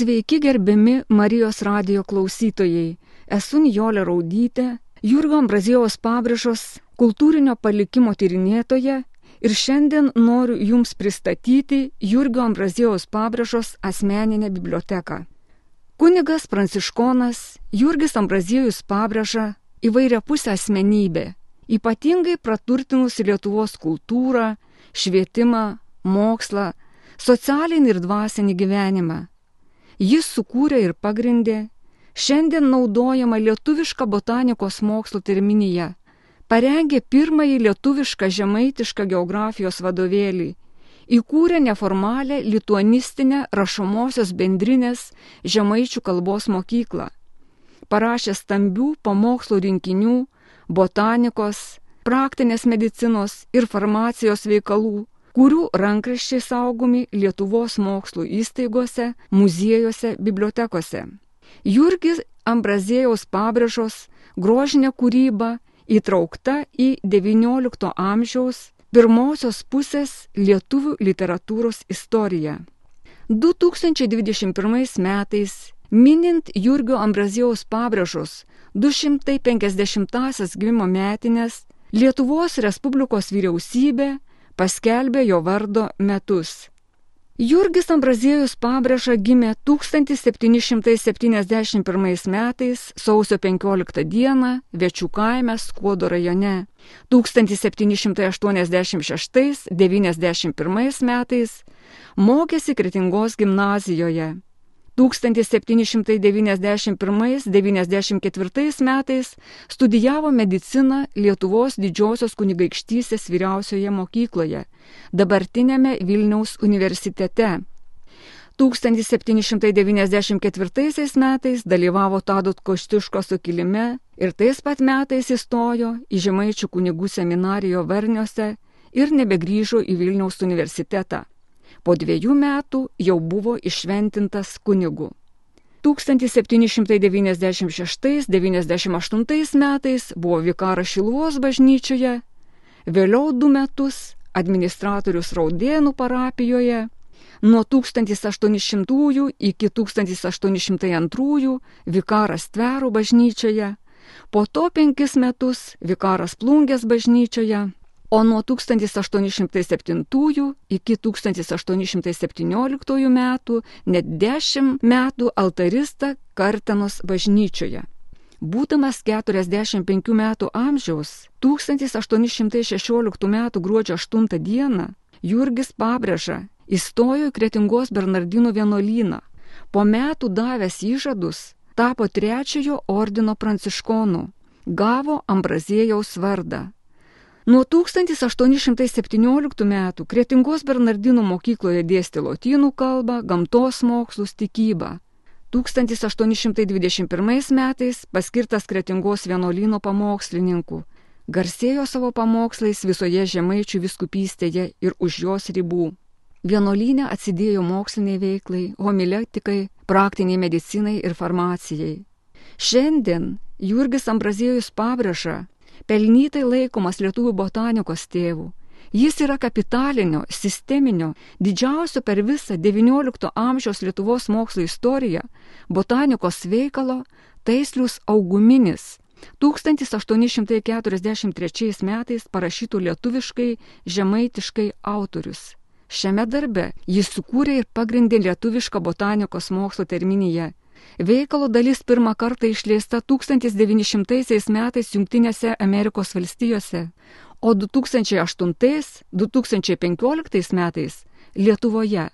Sveiki gerbiami Marijos radio klausytojai. Esu Nijolė Raudytė, Jurgo Ambrazijaus pabrėžos kultūrinio palikimo tyrinėtoja ir šiandien noriu Jums pristatyti Jurgio Ambrazijaus pabrėžos asmeninę biblioteką. Kunigas Pranciškonas Jurgis Ambrazijus pabrėža įvairia pusę asmenybę, ypatingai praturtinusi Lietuvos kultūrą, švietimą, mokslą, socialinį ir dvasinį gyvenimą. Jis sukūrė ir pagrindė šiandien naudojama lietuviška botanikos mokslo terminija, parengė pirmąjį lietuvišką žemaitišką geografijos vadovėlį, įkūrė neformalę lituanistinę rašomosios bendrinės žemaičių kalbos mokyklą, parašė stambių pamokslo rinkinių, botanikos, praktinės medicinos ir farmacijos veikalų, kurių rankraščiai saugomi Lietuvos mokslo įstaigose, muziejuose, bibliotekose. Jurgis Ambrazėjaus pabrėžos grožinė kūryba įtraukta į XIX amžiaus pirmosios pusės lietuvių literatūros istoriją. 2021 metais, minint Jurgio Ambrazėjaus pabrėžos 250-asias gimimo metinės, Lietuvos Respublikos vyriausybė paskelbė jo vardo metus. Jurgis Ambraziejus Pabrėža gimė 1771 metais sausio 15 dieną Večių kaime Skuodo rajone. 1786-91 metais mokėsi Kretingos gimnazijoje. 1791-94 metais studijavo mediciną Lietuvos didžiosios kunigaikštysės vyriausioje mokykloje, dabartinėme Vilniaus universitete. 1794 metais dalyvavo Tadot Koštiško sukilime ir tais pat metais įstojo į Žemaičių kunigų seminarijo Varniuose ir nebegrįžo į Vilniaus universitetą po dviejų metų jau buvo išventintas kunigu. 1796-98 metais buvo vikaras Šilvos bažnyčioje, vėliau du metus administratorius Raudėnų parapijoje, nuo 1800 iki 1802 vikaras Tverų bažnyčioje, po to penkis metus vikaras Plungės bažnyčioje, o nuo 1807 iki 1817 metų net 10 metų altarista Kartenos bažnyčioje. Būdamas 45 metų amžiaus, 1816 m. gruodžio 8 d. Jurgis Pabrėža įstojo į Kretingos Bernardinų vienuolyną. Po metų davęs įžadus, tapo trečiojo ordino pranciškonų, gavo Ambrazėjaus vardą Nuo 1817 metų Kretingos Bernardinų mokykloje dėstė lotynų kalbą, gamtos mokslus, tikybą. 1821 metais paskirtas Kretingos vienuolyno pamokslininku. Garsėjo savo pamokslais visoje žemaičių viskupystėje ir už jos ribų. Vienuolynė atsidėjo moksliniai veiklai, homiletikai, praktiniai medicinai ir farmacijai. Šiandien Jurgis Ambrazėjus pabrėža, pelnytai laikomas lietuvių botanikos tėvų. Jis yra kapitalinio, sisteminio, didžiausio per visą XIX amžiaus Lietuvos mokslo istoriją botanikos veikalo Taislius Auguminis 1843 metais parašytų lietuviškai žemaitiškai autorius. Šiame darbe jis sukūrė ir pagrindė lietuvišką botanikos mokslo terminiją Veikalo dalis pirmą kartą išleista 1900 metais Junktinėse Amerikos valstijose, o 2008-2015 metais Lietuvoje.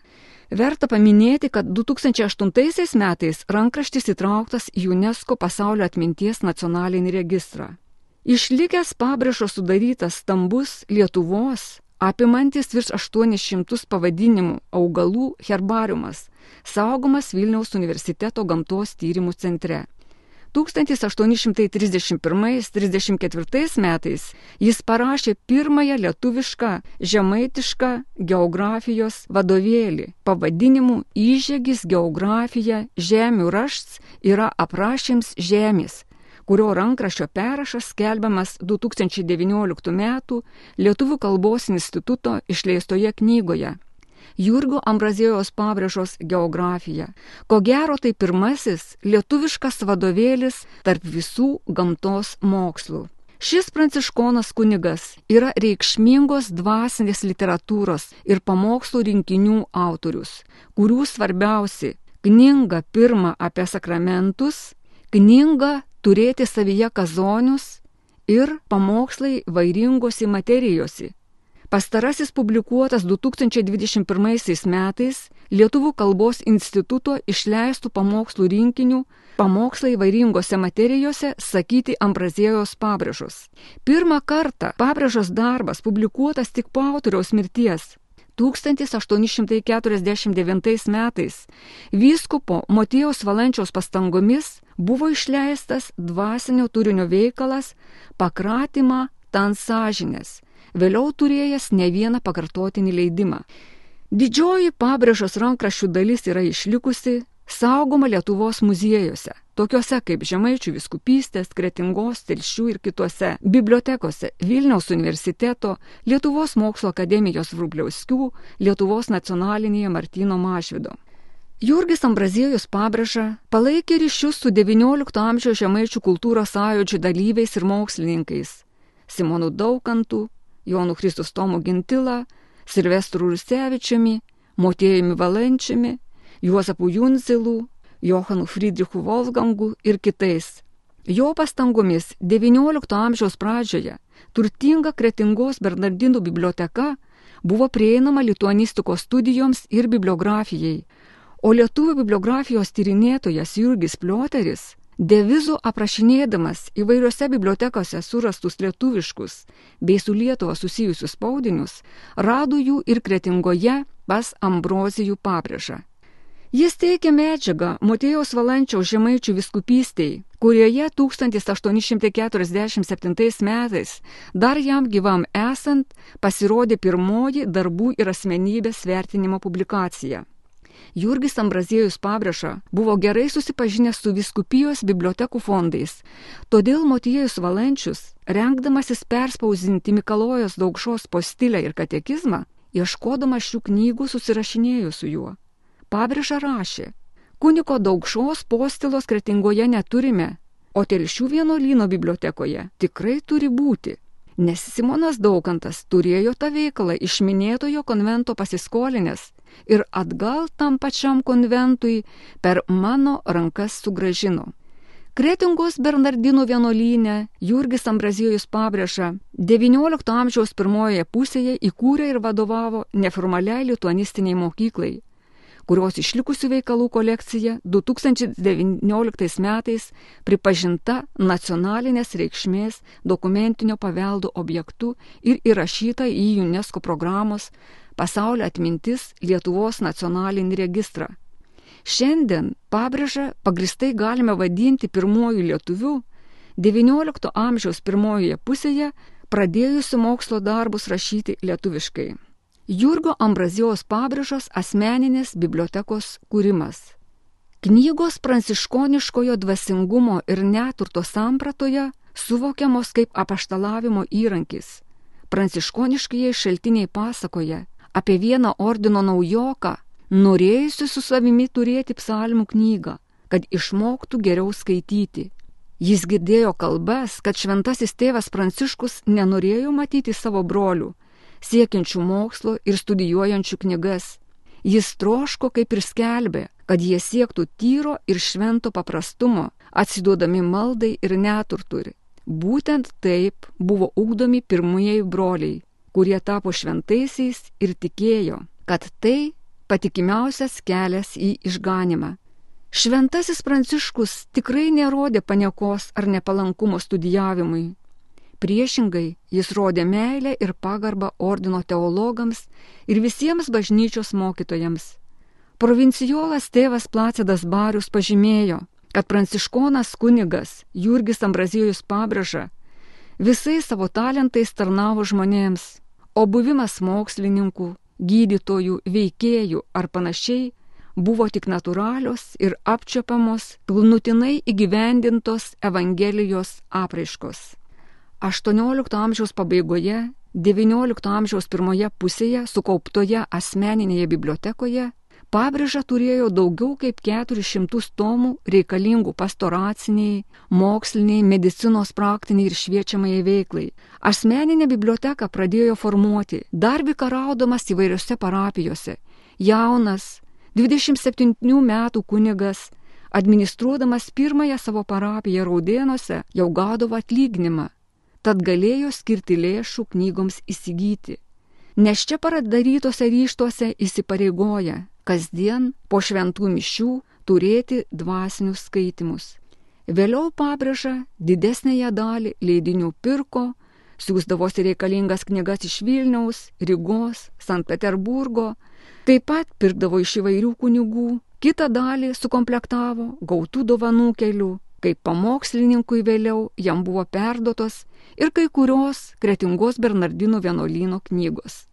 Verta paminėti, kad 2008 metais rankraštis įtrauktas į UNESCO pasaulio atminties nacionalinį registrą. Išlikęs pabrėžo sudarytas stambus Lietuvos, apimantis virš 800 pavadinimų augalų herbariumas, saugomas Vilniaus universiteto gamtos tyrimų centre. 1831-34 metais jis parašė pirmąją lietuvišką žemaitišką geografijos vadovėlį pavadinimu Įžegis geografija žemių rašts yra aprašyms žemės kurio rankraščio perrašas skelbiamas 2019 m. Lietuvių kalbos instituto išleistoje knygoje. Jurgio Ambrazijos pabrėžos geografija. Ko gero tai pirmasis lietuviškas vadovėlis tarp visų gamtos mokslų. Šis pranciškonas kunigas yra reikšmingos dvasinės literatūros ir pamokslų rinkinių autorius, kurių svarbiausi - knyga pirmą apie sakramentus, knyga turėti savyje kazonius ir pamokslai vairingosi materijosi Pastarasis publikuotas 2021 metais Lietuvų kalbos instituto išleistų pamokslų rinkinių Pamokslai vairingose materijose sakyti Ambrazėjos pabrėžos. Pirmą kartą pabrėžos darbas publikuotas tik po autoriaus mirties. 1849 metais vyskupo Motiejaus Valančiaus pastangomis buvo išleistas dvasinio turinio veikalas Pakratymą tant sąžinės vėliau turėjęs ne vieną pakartotinį leidimą. Didžioji pabrėžos rankraščių dalis yra išlikusi, saugoma Lietuvos muziejuose, tokiuose kaip Žemaičių viskupystės, Kretingos, Telšių ir kitose bibliotekose Vilniaus universiteto, Lietuvos mokslo akademijos Vrubliauskių, Lietuvos nacionalinėje Martino Mažvido. Jurgis Ambraziejus pabrėža, palaikė ryšius su XIX amžiaus žemaičių kultūros sąjūdžių dalyviais ir mokslininkais - Simonu Daukantu, Jonu Kristus Tomu Gintilą, Silvestru Rusevičiumi, Motiejumi Valančiumi, Juozapu Junzilu, Johanu Friedrichu Wolfgangu ir kitais. Jo pastangomis XIX amžiaus pradžioje turtinga Kretingos Bernardinų biblioteka buvo prieinama lituanistikos studijoms ir bibliografijai, o lietuvių bibliografijos tyrinėtojas Jurgis Plioteris Devizų aprašinėdamas įvairiose bibliotekose surastus lietuviškus bei su Lietuva susijusius spaudinius, rado jų ir kretingoje pas Ambrozijų pabrėžą. Jis teikė medžiagą Motėjaus Valančiaus žemaičių viskupystėj, kurioje 1847 metais dar jam gyvam esant pasirodė pirmoji darbų ir asmenybės vertinimo publikacija. Jurgis Ambraziejus pabrėža buvo gerai susipažinęs su viskupijos bibliotekų fondais, todėl Motiejus Valančius, renkdamasis perspausinti Mikalojos daugšos postilę ir katekizmą, ieškodamas šių knygų susirašinėjo su juo. Pabrėža rašė, kuniko daugšos postilos kretingoje neturime, o telšių vienolyno bibliotekoje tikrai turi būti nes Simonas Daukantas turėjo tą veikalą iš minėtojo konvento pasiskolinęs ir atgal tam pačiam konventui per mano rankas sugražino. Kretingos Bernardinų vienuolynę Jurgis Ambrazijus pabrėža, XIX amžiaus pirmojoje pusėje įkūrė ir vadovavo neformaliai lituanistiniai mokyklai, kurios išlikusių veikalų kolekcija 2019 metais pripažinta nacionalinės reikšmės dokumentinio paveldo objektu ir įrašyta į UNESCO programos pasaulio atmintis Lietuvos nacionalinį registrą. Šiandien pabrėžą pagristai galime vadinti pirmojų lietuvių XIX amžiaus pirmojoje pusėje pradėjusių mokslo darbus rašyti lietuviškai. Jurgio Ambrazijos pabrėžos asmeninės bibliotekos kūrimas. Knygos pranciškoniškojo dvasingumo ir neturto sampratoje suvokiamos kaip apaštalavimo įrankis. Pranciškoniškieji šaltiniai pasakoja, apie vieną ordino naujoką, norėjusi su savimi turėti psalmų knygą, kad išmoktų geriau skaityti. Jis girdėjo kalbas, kad šventasis tėvas Pranciškus nenorėjo matyti savo brolių, siekiančių mokslo ir studijuojančių knygas. Jis troško kaip ir skelbė, kad jie siektų tyro ir švento paprastumo, atsiduodami maldai ir neturturi. Būtent taip buvo ugdomi pirmieji broliai, kurie tapo šventaisiais ir tikėjo, kad tai patikimiausias kelias į išganimą. Šventasis Pranciškus tikrai nerodė paniekos ar nepalankumo studijavimui. Priešingai, jis rodė meilę ir pagarbą ordino teologams ir visiems bažnyčios mokytojams. Provincijolas tėvas Placidas Barius pažymėjo, kad pranciškonas kunigas Jurgis Ambrazijus pabrėža, visais savo talentais tarnavo žmonėms, o buvimas mokslininkų, gydytojų, veikėjų ar panašiai buvo tik natūralios ir apčiopiamos, pilnutinai įgyvendintos Evangelijos apraiškos. XVIII amžiaus pabaigoje, XIX amžiaus pirmoje pusėje sukauptoje asmeninėje bibliotekoje Pabrėža turėjo daugiau kaip 400 tomų reikalingų pastoraciniai, moksliniai, medicinos praktiniai ir šviečiamai veiklai. Asmeninę biblioteką pradėjo formuoti dar vikaraudamas įvairiose parapijose. Jaunas, 27 metų kunigas, administruodamas pirmąją savo parapiją Raudėnuose, jau gaudavo atlyginimą, tad galėjo skirti lėšų knygoms įsigyti. Nes čia paradarytose ryštuose įsipareigoja kasdien po šventų mišių turėti dvasinius skaitimus. Vėliau pabrėža didesnėje dalį leidinių pirko, siūsdavosi reikalingas knygas iš Vilniaus, Rygos, Sankt Peterburgo, taip pat pirkdavo iš įvairių kunigų, kitą dalį sukomplektavo gautų dovanų kelių, kaip pamokslininkui vėliau jam buvo perdotos ir kai kurios kretingos Bernardino vienuolyno knygos.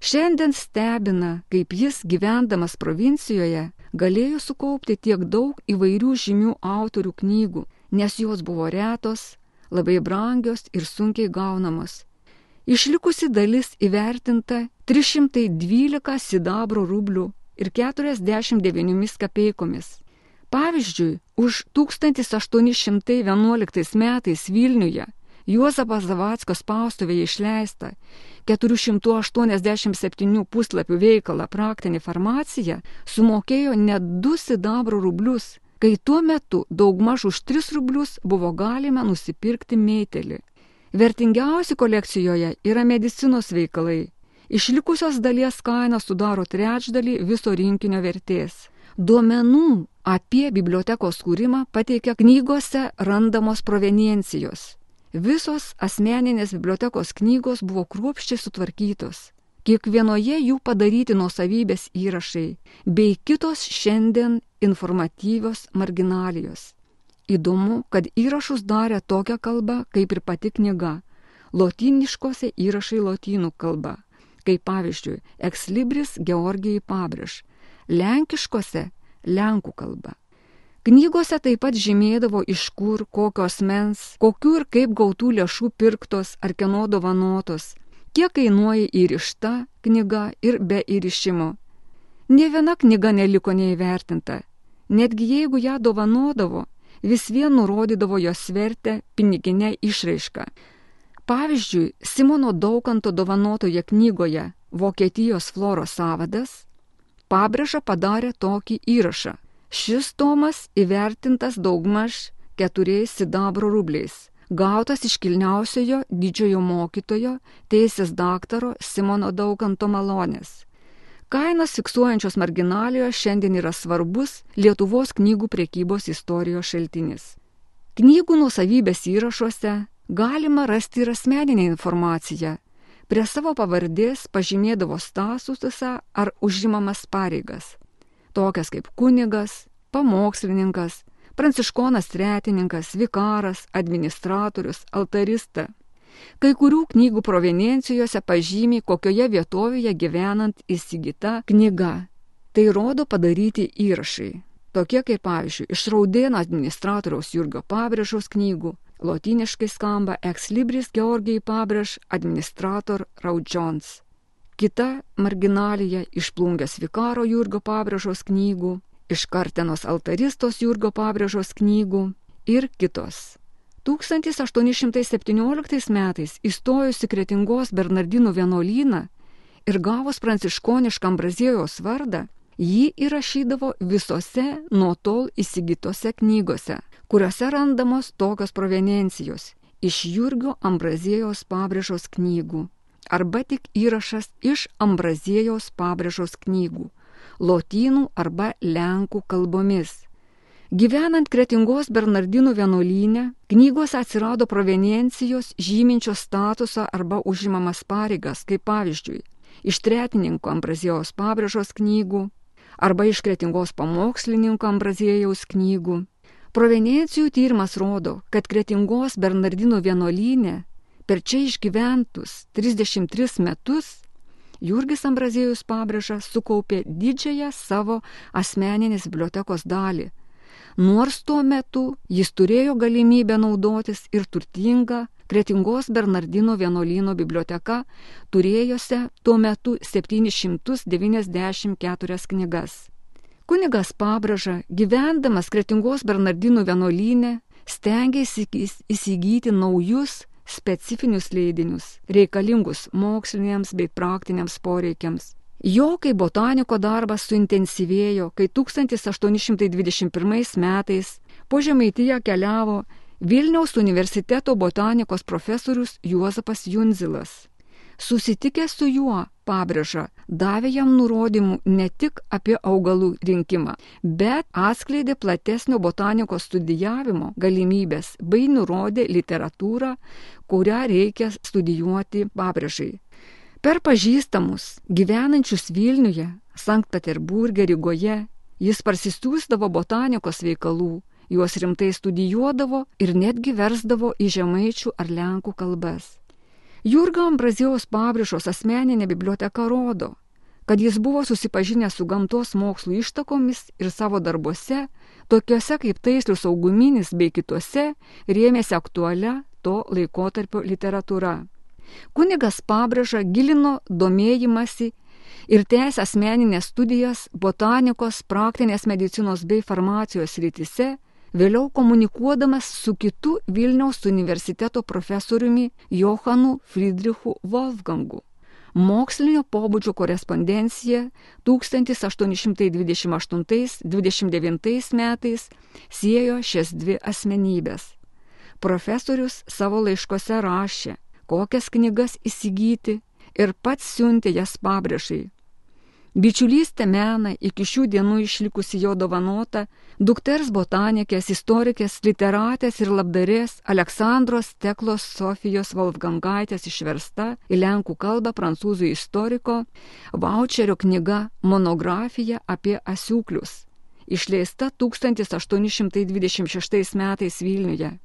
Šiandien stebina, kaip jis gyvendamas provincijoje galėjo sukaupti tiek daug įvairių žymių autorių knygų, nes jos buvo retos, labai brangios ir sunkiai gaunamos. Išlikusi dalis įvertinta 312 sidabro rublių ir 49 kapeikomis. Pavyzdžiui, už 1811 metais Vilniuje Juozapas Zavackas spaustuvėje išleista 487 puslapių veikalą praktinė farmacija sumokėjo net 2 sidabro rublius, kai tuo metu daugmaž už 3 rublius buvo galima nusipirkti meitelį. Vertingiausi kolekcijoje yra medicinos veikalai. Išlikusios dalies kaina sudaro trečdalį viso rinkinio vertės. Duomenų apie bibliotekos kūrimą pateikia knygose randamos proveniencijos. Visos asmeninės bibliotekos knygos buvo kruopščiai sutvarkytos. Kiekvienoje jų padaryti nuosavybės įrašai, bei kitos šiandien informatyvios marginalijos. Įdomu, kad įrašus darė tokią kalbą, kaip ir pati knyga. Lotiniškose įrašai lotynų kalba, kaip pavyzdžiui, ekslibris Georgijai Pabriš, lenkiškose lenkų kalba. Knygose taip pat žymėdavo iš kur, kokios mens, kokių ir kaip gautų lėšų pirktos ar kieno dovanotos, kiek kainuoja įrišta knyga ir be įrišimo. Ne viena knyga neliko neįvertinta, netgi jeigu ją dovanodavo, vis vien nurodydavo jos vertę piniginę išraišką. Pavyzdžiui, Simono Daukanto dovanotoje knygoje Vokietijos floros savadas pabrėža padarė tokį įrašą Šis tomas įvertintas daugmaž keturiais sidabro rubliais, gautas iš kilniausiojo didžiojo mokytojo, teisės daktaro Simono Daukanto malonės. Kainas fiksuojančios marginalijos šiandien yra svarbus Lietuvos knygų priekybos istorijos šaltinis. Knygų nusavybės įrašuose galima rasti ir asmeninę informaciją. Prie savo pavardės pažymėdavo statusą ar užimamas pareigas tokias kaip kunigas, pamokslininkas, pranciškonas tretininkas, vikaras, administratorius, altarista. Kai kurių knygų provenencijose pažymi, kokioje vietovėje gyvenant įsigyta knyga. Tai rodo padaryti įrašai, tokie kaip pavyzdžiui iš Raudėno administratoriaus Jurgio Pabrėžos knygų, lotiniškai skamba Ex Libris Georgijai Pabrėž administrator Raudžons kita marginalija iš plungės vikaro Jurgo Pabrėžos knygų, iš Kartenos altaristos Jurgo Pabrėžos knygų ir kitos. 1817 metais įstojusi Kretingos Bernardinų vienuolyną ir gavus pranciškoniškam Brazėjos vardą, jį įrašydavo visose nuo tol įsigytose knygose, kuriuose randamos tokios provenencijos iš Jurgio Ambrazėjos pabrėžos knygų arba tik įrašas iš Ambrazėjos pabrėžos knygų, lotynų arba lenkų kalbomis. Gyvenant Kretingos Bernardinų vienuolynę, knygose atsirado proveniencijos žyminčios statusą arba užimamas pareigas, kaip pavyzdžiui, iš tretininko Ambrazijos pabrėžos knygų arba iš Kretingos pamokslininko Ambrazėjaus knygų. Proveniencijų tyrimas rodo, kad Kretingos Bernardinų vienuolynė Per čia išgyventus 33 metus Jurgis Ambrazėjus pabrėža sukaupė didžiąją savo asmeninės bibliotekos dalį. Nors tuo metu jis turėjo galimybę naudotis ir turtinga Kretingos Bernardino vienuolyno biblioteka turėjusi tuo metu 794 knygas. Kunigas Pabraža, gyvendamas Kretingos Bernardinų vienuolynė, stengiasi įsigyti naujus specifinius leidinius, reikalingus moksliniams bei praktiniams poreikiams. Jo kaip botaniko darbas suintensyvėjo, kai 1821 metais po Žemaitiją keliavo Vilniaus universiteto botanikos profesorius Juozapas Junzilas. Susitikęs su juo, pabrėža, davė jam nurodymų ne tik apie augalų rinkimą, bet atskleidė platesnio botanikos studijavimo galimybės bei nurodė literatūrą, kurią reikia studijuoti pabrėžai. Per pažįstamus, gyvenančius Vilniuje, Sankt Peterburgė, Rygoje, jis parsistūsdavo botanikos veikalų, juos rimtai studijuodavo ir netgi versdavo į žemaičių ar lenkų kalbas. Jurga Ambrazijaus Pabrišos asmeninė biblioteka rodo, kad jis buvo susipažinęs su gamtos mokslų ištakomis ir savo darbuose, tokiuose kaip taislius sauguminis bei kituose, rėmėsi aktualią to laikotarpio literatūra. Kunigas Pabrėža gilino domėjimasi ir tęsė asmeninės studijas botanikos, praktinės medicinos bei farmacijos rytise, vėliau komunikuodamas su kitu Vilniaus universiteto profesoriumi Johanu Friedrichu Wolfgangu. Mokslinio pobūdžio korespondencija 1828-29 metais siejo šias dvi asmenybės. Profesorius savo laiškose rašė, kokias knygas įsigyti ir pats siuntė jas pabrėžai Bičiulystė mena iki šių dienų išlikusi jo dovanota dukters botanikės, istorikės, literatės ir labdarės Aleksandros Teklos Sofijos Wolfgangaitės išversta į lenkų kalbą prancūzų istoriko Vaučerio knyga Monografija apie asiūklius, išleista 1826 metais Vilniuje.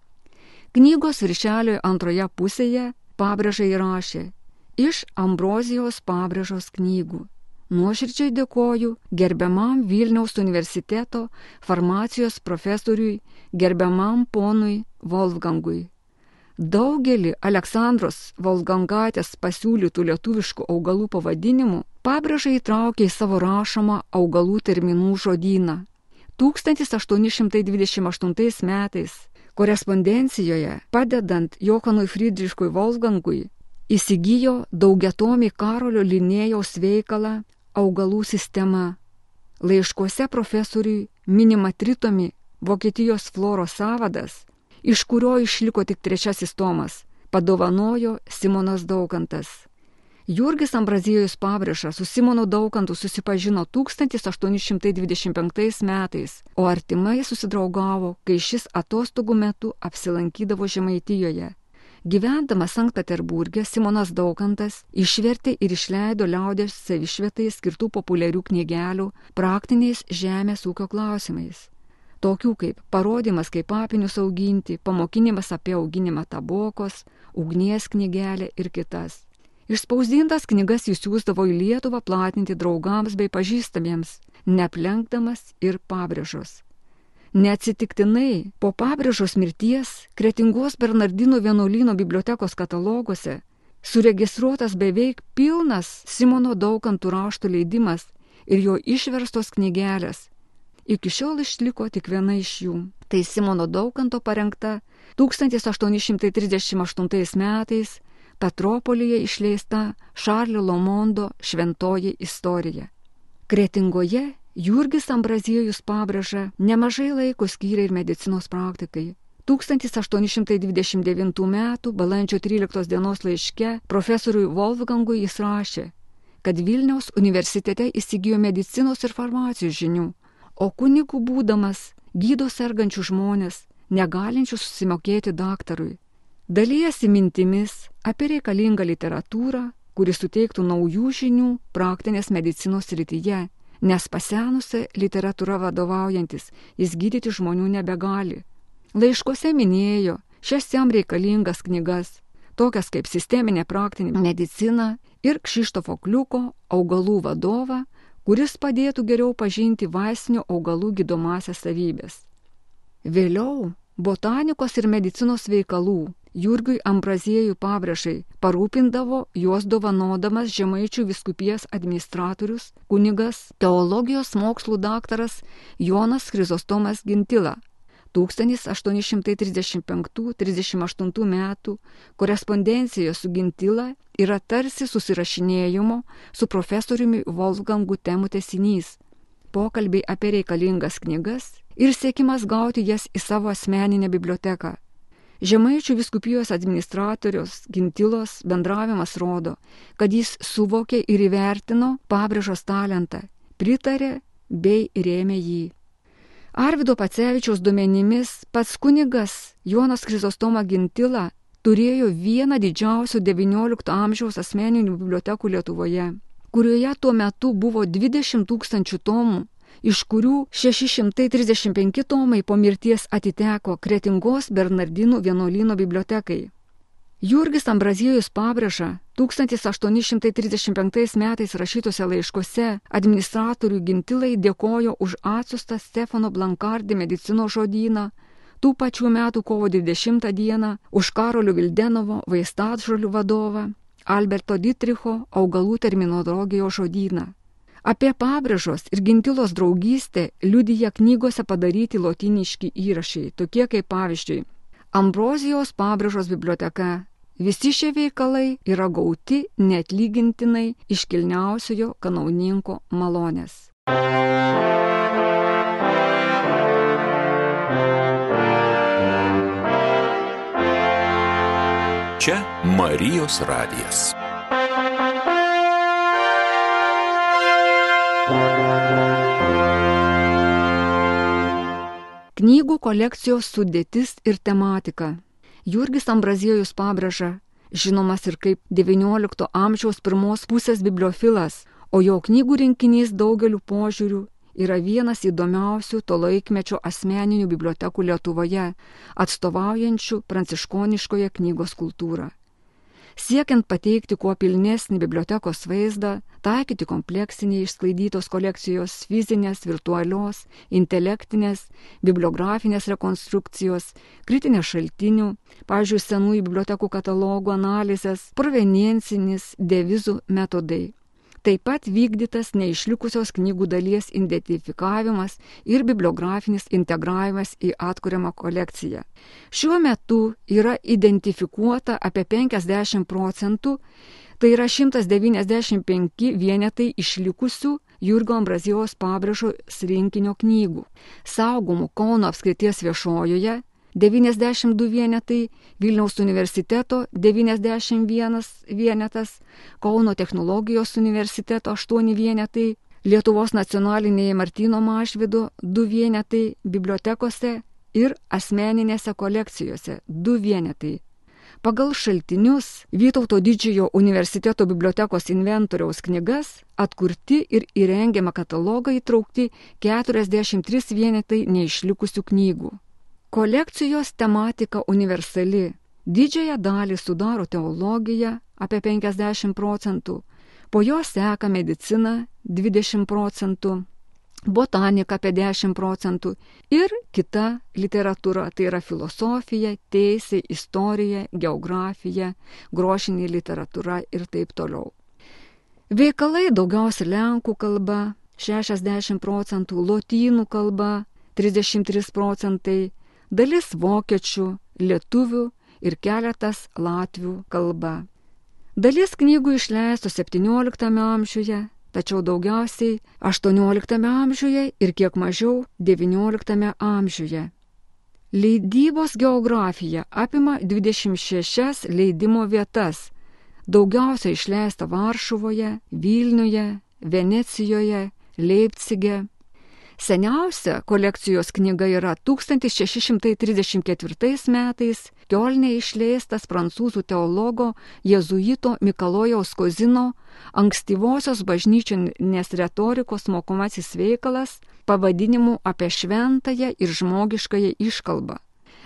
Knygos viršelioje antroje pusėje pabrėžai rašė iš Ambrozijos pabrėžos knygų. Nuoširdžiai dėkoju gerbiamam Vilniaus universiteto farmacijos profesoriui, gerbiamam ponui Wolfgangui. Daugelį Aleksandros Volgangatės pasiūlytų lietuviškų augalų pavadinimų pabrėžai įtraukė į savo rašomą augalų terminų žodyną. 1828 metais korespondencijoje padedant Johanui Friedriškui Volgangui įsigijo daugiatomį Karolio Linėjaus veikalą augalų sistema. Laiškuose profesoriui minima tritomi Vokietijos floros savadas, iš kurio išliko tik trečiasis tomas, padovanojo Simonas Daukantas. Jurgis Ambrazijus Pabrišas su Simonu Daukantu susipažino 1825 metais, o artimai susidraugavo, kai šis atostogų metu apsilankydavo Žemaitijoje Gyvendamas Sankt Peterburgė Simonas Daukantas išvertė ir išleido liaudės savišvietai skirtų populiarių knygelių praktiniais žemės ūkio klausimais. Tokių kaip parodymas, kaip papinius auginti, pamokinimas apie auginimą tabokos, ugnies knygelė ir kitas. Išspausdintas knygas jis siūsdavo į Lietuvą platinti draugams bei pažįstamiems, neplenkdamas ir pabrėžos. Neatsitiktinai po pabrėžos mirties Kretingos Bernardino vienuolyno bibliotekos kataloguose suregistruotas beveik pilnas Simono Daukantų raštų leidimas ir jo išverstos knygelės. Iki šiol išliko tik viena iš jų. Tai Simono Daukanto parengta 1838 metais Petropolyje išleista Šarlio Lomondo šventoji istorija. Kretingoje Jurgis Ambraziejus pabrėža nemažai laiko skyrė ir medicinos praktikai. 1829 m. balandžio 13 dienos laiške profesoriui Wolfgangui jis rašė, kad Vilniaus universitete įsigijo medicinos ir farmacijos žinių, o kunigų būdamas gydo sergančių žmonės, negalinčių susimokėti daktarui. Dalyjasi mintimis apie reikalingą literatūrą, kuri suteiktų naujų žinių praktinės medicinos rytyje nes pasenusią literatūrą vadovaujantis jis gydyti žmonių nebegali. Laiškose minėjo šias jam reikalingas knygas, tokias kaip sisteminė praktinė medicina ir Kšištofo Kliuko augalų vadovą, kuris padėtų geriau pažinti vaistinių augalų gydomasias savybės. Vėliau botanikos ir medicinos veikalų Jurgiui Ambraziejų pabrėžai parūpindavo juos dovanodamas žemaičių viskupijas administratorius, kunigas, teologijos mokslų daktaras Jonas Krizostomas Gintila. 1835-38 metų korespondencija su Gintila yra tarsi susirašinėjimo su profesoriumi Wolfgangu temų tesinys. Pokalbiai apie reikalingas knygas ir siekimas gauti jas į savo asmeninę biblioteką. Žemaičių viskupijos administratorius Gintilos bendravimas rodo, kad jis suvokė ir įvertino pabrėžos talentą, pritarė bei rėmė jį. Arvido Pacevičiaus duomenimis pats kunigas Jonas Krizostoma Gintila turėjo vieną didžiausių XIX amžiaus asmeninių bibliotekų Lietuvoje, kurioje tuo metu buvo 20 tūkstančių tomų, iš kurių 635 tomai po mirties atiteko Kretingos Bernardinų vienuolyno bibliotekai. Jurgis Ambraziejus pabrėža 1835 metais rašytose laiškose administratorių gintilai dėkojo už atsiustą Stefano Blankardį medicino žodyną, tų pačių metų kovo 20 dieną už Karolių Vildenovo vaistatžolių vadovą, Alberto Dietricho augalų terminologijos žodyną. Apie pabrėžos ir gintilos draugystę liudyja knygose padaryti lotiniški įrašai, tokie kaip pavyzdžiui Ambrozijos pabrėžos biblioteka Visi šie veikalai yra gauti netlygintinai iškilniausiojo kanauninko malonės. Čia Marijos radijas. Knygų kolekcijos sudėtis ir tematika. Jurgis Ambraziejus pabrėža, žinomas ir kaip XIX amžiaus pirmos pusės bibliofilas, o jo knygų rinkinys daugeliu požiūrių yra vienas įdomiausių to laikmečio asmeninių bibliotekų Lietuvoje, atstovaujančių pranciškoniškoje knygos kultūrą. Siekiant pateikti kuo pilnesnį bibliotekos vaizdą, taikyti kompleksiniai išsklaidytos kolekcijos fizinės, virtualios, intelektinės, bibliografinės rekonstrukcijos, kritinės šaltinių, pavyzdžiui, senųjų bibliotekų katalogų analizės, proveniencinis devizų metodai. Taip pat vykdytas neišlikusios knygų dalies identifikavimas ir bibliografinis integravimas į atkuriamą kolekciją. Šiuo metu yra identifikuota apie 50 procentų, tai yra 195 vienetai išlikusių Jurgo Ambrazijos pabrėžo rinkinio knygų, saugomų Kauno apskrities viešojoje 92 vienetai, Vilniaus universiteto 91 vienetas, Kauno technologijos universiteto 8 vienetai, Lietuvos nacionalinėje Martino Mašvido 2 vienetai, bibliotekose ir asmeninėse kolekcijose 2 vienetai. Pagal šaltinius Vytauto didžiojo universiteto bibliotekos inventoriaus knygas atkurti ir įrengiamą katalogą įtraukti 43 vienetai neišlikusių knygų. Kolekcijos tematika universali. Didžiąją dalį sudaro teologija apie 50 procentų, po jo seka medicina 20 procentų, botanika apie 10 procentų ir kita literatūra, tai yra filosofija, teisė, istorija, geografija, grošinė literatūra ir taip toliau. Veikalai daugiausia lenkų kalba 60 procentų, lotynų kalba 33 procentai, dalis vokiečių, lietuvių ir keletas latvių kalba. Dalis knygų išleistų XVII amžiuje, tačiau daugiausiai XVIII amžiuje ir kiek mažiau XIX amžiuje. Leidybos geografija apima 26 leidimo vietas, daugiausia išleista Varšuvoje, Vilniuje, Venecijoje, Leipcige, Seniausia kolekcijos knyga yra 1634 metais Kielne išleistas prancūzų teologo jėzuito Mikalojaus Kozino ankstyvosios bažnyčionės retorikos mokomasis veikalas pavadinimu apie šventąją ir žmogiškąją iškalbą.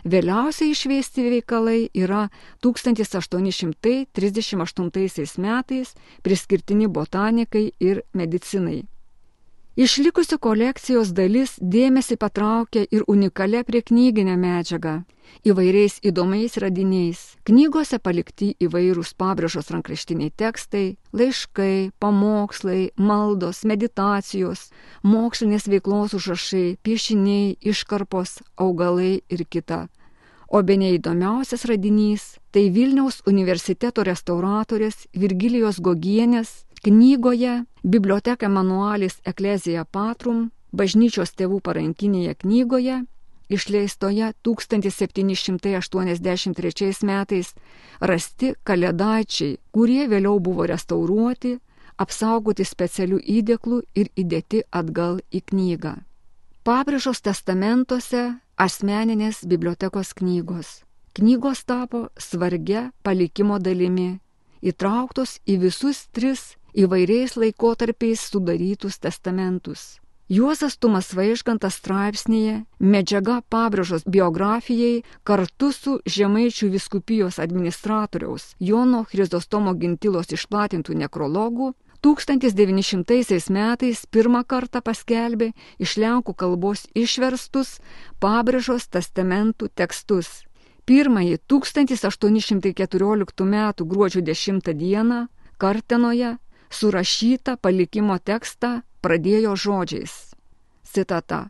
Vėliausiai išveisti veikalai yra 1838 metais priskirtini botanikai ir medicinai. Išlikusi kolekcijos dalis dėmesį patraukė ir unikalią prie knyginę medžiagą įvairiais įdomiais radiniais. Knygose palikti įvairūs pabrėžos rankraštiniai tekstai, laiškai, pamokslai, maldos, meditacijos, mokslinės veiklos užrašai, piešiniai, iškarpos, augalai ir kita. O be neįdomiausias radinys - tai Vilniaus universiteto restauratorės Virgilijos Gogienės Knygoje Biblioteka manualis Eklezija Patrum, bažnyčios tėvų parankinėje knygoje, išleistoje 1783 metais, rasti kalėdaičiai, kurie vėliau buvo restauruoti, apsaugoti specialių įdėklų ir įdėti atgal į knygą. Pabrėžos testamentuose asmeninės bibliotekos knygos. Knygos tapo svargia palikimo dalimi, įtrauktos į visus tris įvairiais laikotarpiais sudarytus testamentus. Juozas Tumas Vaiškantas straipsnėje medžiaga pabrėžos biografijai kartu su Žemaičių viskupijos administratoriaus Jono Chrizostomo gintilos išplatintų nekrologų 1900 metais pirmą kartą paskelbė iš lenkų kalbos išverstus pabrėžos testamentų tekstus. Pirmąjį 1814 m. gruodžio 10 d. Kartenoje surašytą palikimo tekstą pradėjo žodžiais. Citata.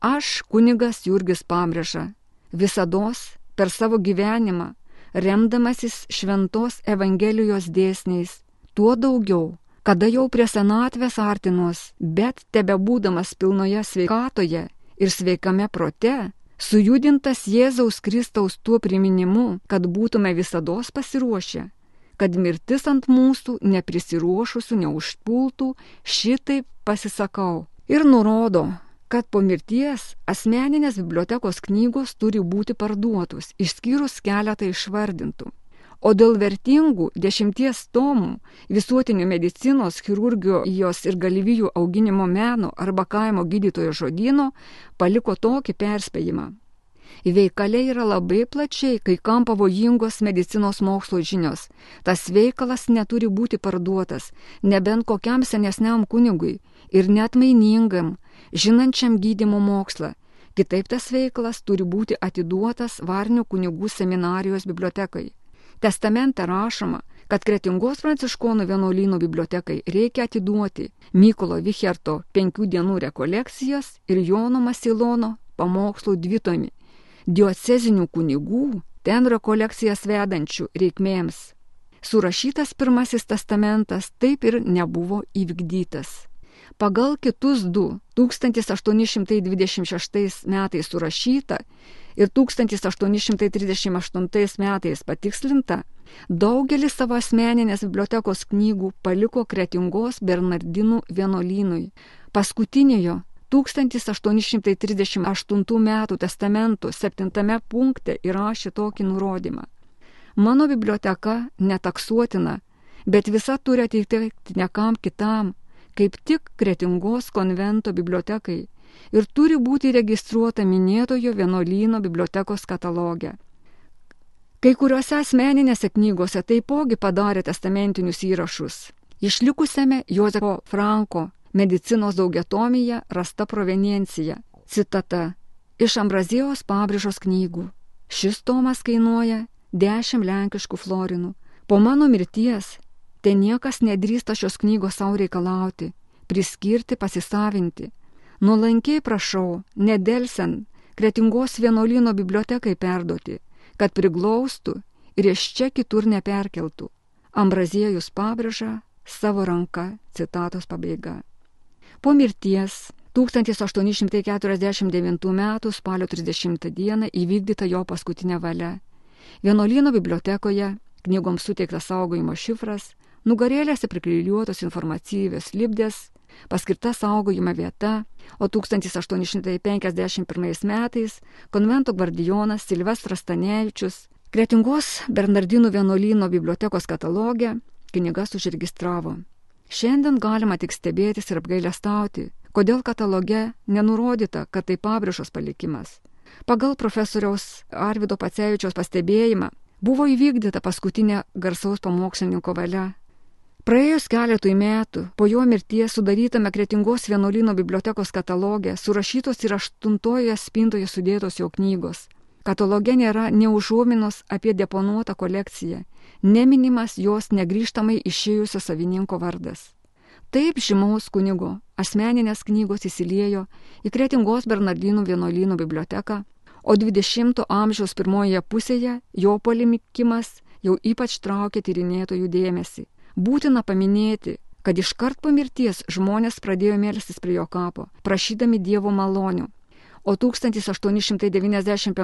Aš, kunigas Jurgis Pamreža, visados per savo gyvenimą, remdamasis šventos Evangelijos dėsniais, tuo daugiau, kada jau prie senatvės artinos, bet tebe būdamas pilnoje sveikatoje ir sveikame prote, sujudintas Jėzaus Kristaus tuo priminimu, kad būtume visados pasiruošę kad mirtis ant mūsų neprisiruošusių neužpultų, šitaip pasisakau. Ir nurodo, kad po mirties asmeninės bibliotekos knygos turi būti parduotos, išskyrus keletą išvardintų. O dėl vertingų dešimties tomų visuotinių medicinos, chirurgijos ir galvijų auginimo meno arba kaimo gydytojo žodino paliko tokį perspėjimą. Veikale yra labai plačiai, kai kam pavojingos medicinos mokslo žinios. Tas veikalas neturi būti parduotas, nebent kokiam senesniam kunigui ir net mainingam, žinančiam gydimo mokslą. Kitaip tas veikalas turi būti atiduotas Varnių kunigų seminarijos bibliotekai. Testamente rašoma, kad Kretingos pranciškonų vienuolynų bibliotekai reikia atiduoti Mykolo Vicherto penkių dienų rekolekcijas ir Jono Masilono pamokslų dvitomį diocezinių kunigų, ten rekolekcijas vedančių reikmėms. Surašytas pirmasis testamentas taip ir nebuvo įvykdytas. Pagal kitus du 1826 metais surašytą ir 1838 metais patikslinta, daugelis savo asmeninės bibliotekos knygų paliko Kretingos Bernardinų vienuolynui. Paskutiniojo 1838 m. testamentų 7 punkte įrašė tokį nurodymą. Mano biblioteka netaksuotina, bet visa turi atitikti nekam kitam, kaip tik Kretingos konvento bibliotekai ir turi būti registruota minėtojo vienolyno bibliotekos katalogė. Kai kuriuose asmeninėse knygose taipogi padarė testamentinius įrašus. Išlikusiame Jozefo Franko medicinos daugiatomyje rasta proveniencija. Citata. Iš Ambrazijos pabrėžos knygų. Šis tomas kainuoja 10 lenkiškų florinų. Po mano mirties ten niekas nedrįsta šios knygos savo reikalauti, priskirti, pasisavinti. Nuolankiai prašau, nedelsiant, kretingos vienuolino bibliotekai perduoti, kad priglaustų ir iš čia kitur neperkeltų. Ambraziejus pabrėža savo ranka, citatos pabaiga. Po mirties 1849 m. spalio 30 d. įvykdyta jo paskutinė valia. Vienuolyno bibliotekoje knygoms suteiktas saugojimo šifras, nugarėlėse priklijuotos informatyvios libdės, paskirta saugojimo vieta, o 1851 metais konvento gvardijonas Silvestras Stanevičius Kretingos Bernardinų vienuolyno bibliotekos katalogę knygas užregistravo. Šiandien galima tik stebėtis ir apgailestauti, kodėl kataloge nenurodyta, kad tai pabrėžos palikimas. Pagal profesoriaus Arvido Pacevičiaus pastebėjimą buvo įvykdyta paskutinė garsaus pamokslininko valia. Praėjus keletui metų po jo mirties sudarytame Kretingos vienuolino bibliotekos katalogė surašytos ir aštuntoje spintoje sudėtos jo knygos. Kataloge nėra neužuominos apie deponuotą kolekciją, neminimas jos negryžtamai išėjusio savininko vardas. Taip žymaus kunigo asmeninės knygos įsiliejo į Kretingos Bernardinų vienuolynų biblioteką, o 20-ojo amžiaus pirmoje pusėje jo polimikimas jau ypač traukė tyrinėtojų dėmesį Būtina paminėti, kad iškart po mirties žmonės pradėjo melstis prie jo kapo, prašydami Dievo malonių. O 1895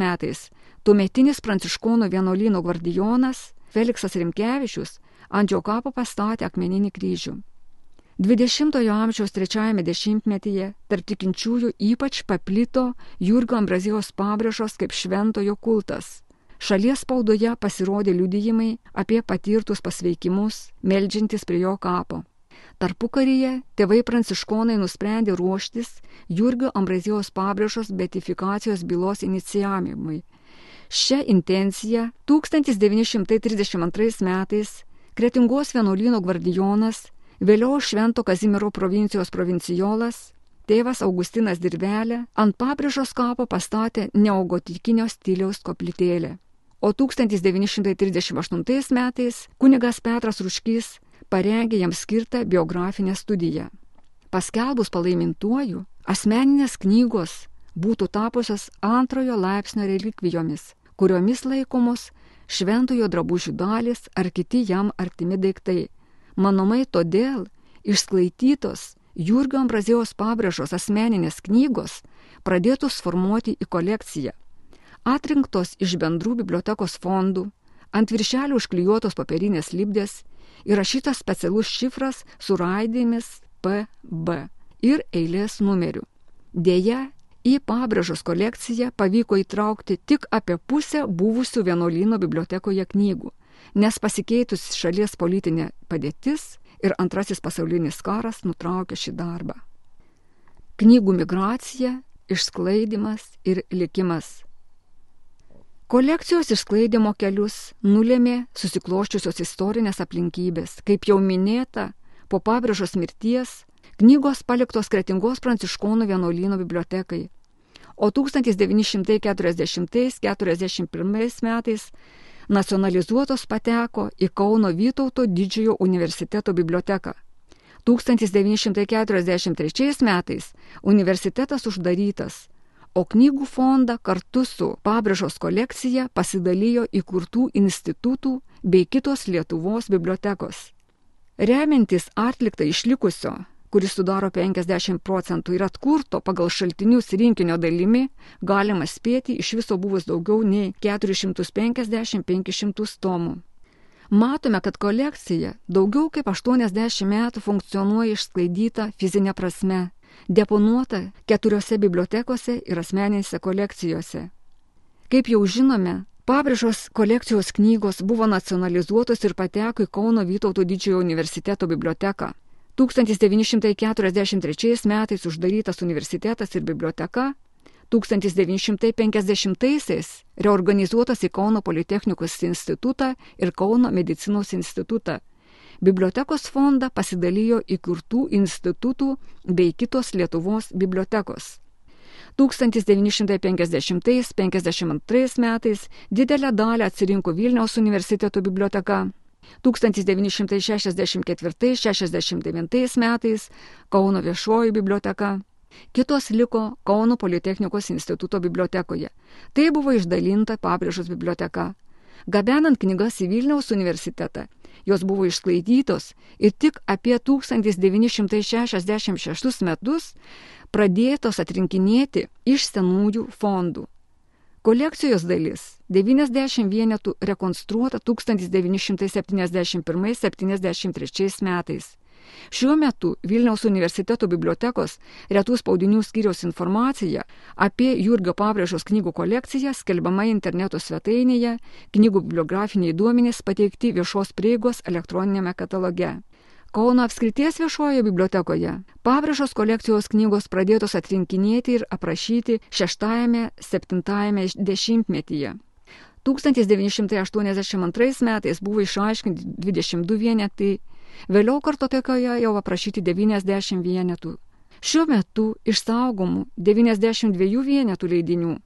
metais tuometinis pranciškonų vienuolyno gvardijonas Feliksas Rimkevičius ant jo kapo pastatė akmeninį kryžių. 20-ojo amžiaus trečiajame dešimtmetyje tarp tikinčiųjų ypač paplito Jurgio Ambrazijos pabrėžos kaip šventojo kultas Šalies spaudoje pasirodė liudijimai apie patirtus pasveikimus, meldžiantis prie jo kapo. Tarpukaryje tėvai pranciškonai nusprendė ruoštis Jurgio Ambrazijos pabrėžos betifikacijos bylos inicijavimui. Šią intenciją 1932 metais Kretingos vienuolyno gvardijonas, vėliau Švento Kazimiero provincijos provincijolas, tėvas Augustinas Dirvelė ant pabrėžos kapo pastatė neogotikinio stiliaus koplytėlę. O 1938 metais kunigas Petras Ruškys parengė jam skirtą biografinę studiją. Paskelbus palaimintuoju, asmeninės knygos būtų tapusios antrojo laipsnio relikvijomis, kuriomis laikomos šventojo drabužių dalis ar kiti jam artimi daiktai. Manomai todėl išsklaidytos Jurgio Ambrazijos pabrėžos asmeninės knygos pradėtos formuoti į kolekciją atrinktos iš bendrų bibliotekos fondų, ant viršelių užklijuotos popierinės lipdės, įrašytas specialus šifras su raidėmis PB ir eilės numeriu. Deja, į pabrėžos kolekciją pavyko įtraukti tik apie pusę buvusių vienuolyno bibliotekoje knygų, nes pasikeitus šalies politinė padėtis ir antrasis pasaulinis karas nutraukė šį darbą. Knygų migracija, išsklaidimas ir likimas Kolekcijos išsklaidimo kelius nulėmė susikloščiusios istorinės aplinkybės. Kaip jau minėta, po pabrėžos mirties knygos paliktos Kretingos pranciškonų vienuolyno bibliotekai, o 1940-41 metais nacionalizuotos pateko į Kauno Vytauto didžiojo universiteto biblioteką. 1943 metais universitetas uždarytas, o knygų fondą kartu su pabrėžos kolekcija pasidalijo įkurtų institutų bei kitos Lietuvos bibliotekos. Remiantis atliktą išlikusio, kuris sudaro 50 procentų ir atkurto pagal šaltinius rinkinio dalimi, galima spėti iš viso buvus daugiau nei 450-500 tomų. Matome, kad kolekcija daugiau kaip 80 metų funkcionuoja išsklaidyta fizinė prasme deponuota keturiose bibliotekose ir asmeninėse kolekcijose. Kaip jau žinome, Pabrėžos kolekcijos knygos buvo nacionalizuotos ir pateko į Kauno Vytauto didžiojo universiteto biblioteką. 1943 metais uždarytas universitetas ir biblioteka, 1950-aisiais reorganizuotas į Kauno Politechnikos institutą ir Kauno medicinos institutą Bibliotekos fondą pasidalijo įkurtų institutų bei kitos Lietuvos bibliotekos. 1950-52 metais didelę dalį atsirinko Vilniaus universiteto biblioteka. 1964-69 metais Kauno viešoji biblioteka. Kitos liko Kauno Politechnikos instituto bibliotekoje. Tai buvo išdalinta Pabrėžos biblioteka. Gabenant knygas į Vilniaus universitetą, jos buvo išsklaidytos ir tik apie 1966 metus pradėtos atrinkinėti iš senųjų fondų. Kolekcijos dalis 90 vienetų rekonstruota 1971-73 metais. Šiuo metu Vilniaus universiteto bibliotekos retų spaudinių skyriaus informacija apie Jurgio Pabrėžos knygų kolekciją skelbiama interneto svetainėje, knygų bibliografiniai duomenys pateikti viešos prieigos elektroninėme kataloge. Kauno apskrities viešojoje bibliotekoje Pabrėžos kolekcijos knygos pradėtos atrinkinėti ir aprašyti 6-7 dešimtmetyje. 1982 metais buvo išaiškinti 22 vienetai Vėliau kartotekoje jau aprašyti 90 vienetų. Šiuo metu išsaugomų 92 vienetų leidinių.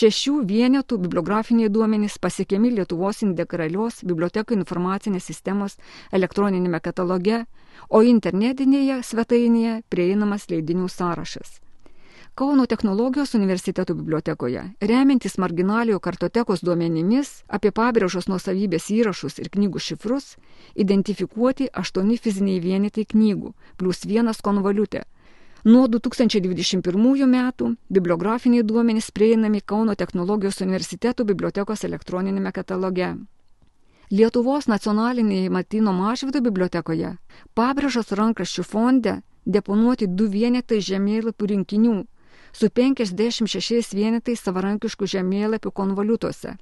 Šešių vienetų bibliografiniai duomenys pasiekiami Lietuvos integralios bibliotekų informacinės sistemos elektroninėme kataloge, o internetinėje svetainėje prieinamas leidinių sąrašas. Kauno technologijos universiteto bibliotekoje, remiantis marginaliojo kartotekos duomenimis apie pabrėžos nuosavybės įrašus ir knygų šifrus, identifikuoti aštuoni fiziniai vienetai knygų, plus vienas konvaliutė. Nuo 2021 metų bibliografiniai duomenys prieinami Kauno technologijos universiteto bibliotekos elektroninėme kataloge. Lietuvos nacionalinėje Matino Mažvido bibliotekoje pabrėžos rankraščių fonde deponuoti du vienetai žemėlapių rinkinių su 56 vienetais savarankiškų žemėlapių konvaliutose.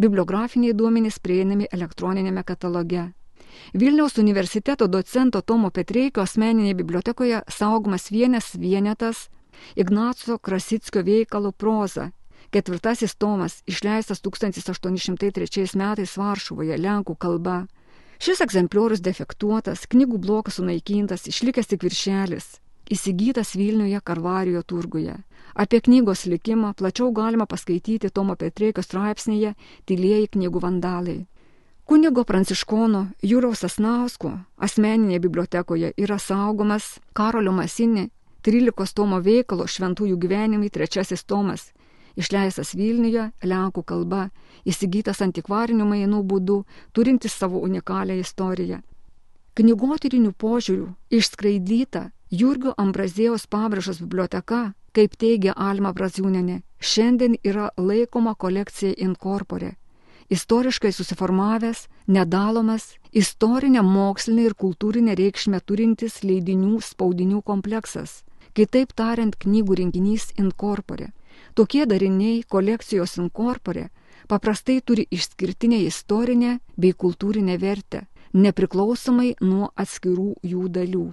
Bibliografiniai duomenys prieinami elektroninėme kataloge. Vilniaus universiteto docento Tomo Petreikio asmeninėje bibliotekoje saugomas vienas vienetas Ignaco Krasickio veikalo proza. Ketvirtasis tomas išleistas 1803 metais Varšuvoje lenkų kalba. Šis egzempliorius defektuotas, knygų blokas sunaikintas, išlikęs tik viršelis įsigytas Vilniuje Karvarijo turguje. Apie knygos likimą plačiau galima paskaityti Tomo Petreikio straipsnėje Tylieji knygų vandalai. Kunigo Pranciškono Jūraus Asnausko asmeninėje bibliotekoje yra saugomas Karolio Masinė 13 tomo veikalo Šventųjų gyvenimai trečiasis tomas, išleistas Vilniuje Lenkų kalba, įsigytas antikvarinių mainų būdų, turintis savo unikalią istoriją. Knygotyrinių požiūrių išskraidyta Jurgio Ambrazėjaus pabrėžos biblioteka, kaip teigia Alma Braziūnenė, šiandien yra laikoma kolekcija inkorpore. Istoriškai susiformavęs, nedalomas, istorinę, mokslinę ir kultūrinę reikšmę turintis leidinių spaudinių kompleksas. Kitaip tariant, knygų rinkinys inkorpore. Tokie dariniai kolekcijos inkorpore paprastai turi išskirtinę istorinę bei kultūrinę vertę, nepriklausomai nuo atskirų jų dalių.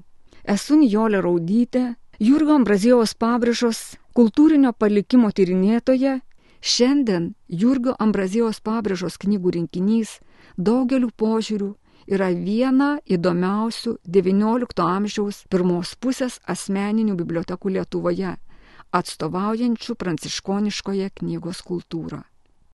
Esu Nijolė Raudytė, Jurgo Ambrazijaus pabrėžos kultūrinio palikimo tyrinėtoja. Šiandien Jurgio Ambrazijaus pabrėžos knygų rinkinys daugeliu požiūrių yra viena įdomiausių XIX amžiaus pirmos pusės asmeninių bibliotekų Lietuvoje, atstovaujančių pranciškoniškoje knygos kultūrą.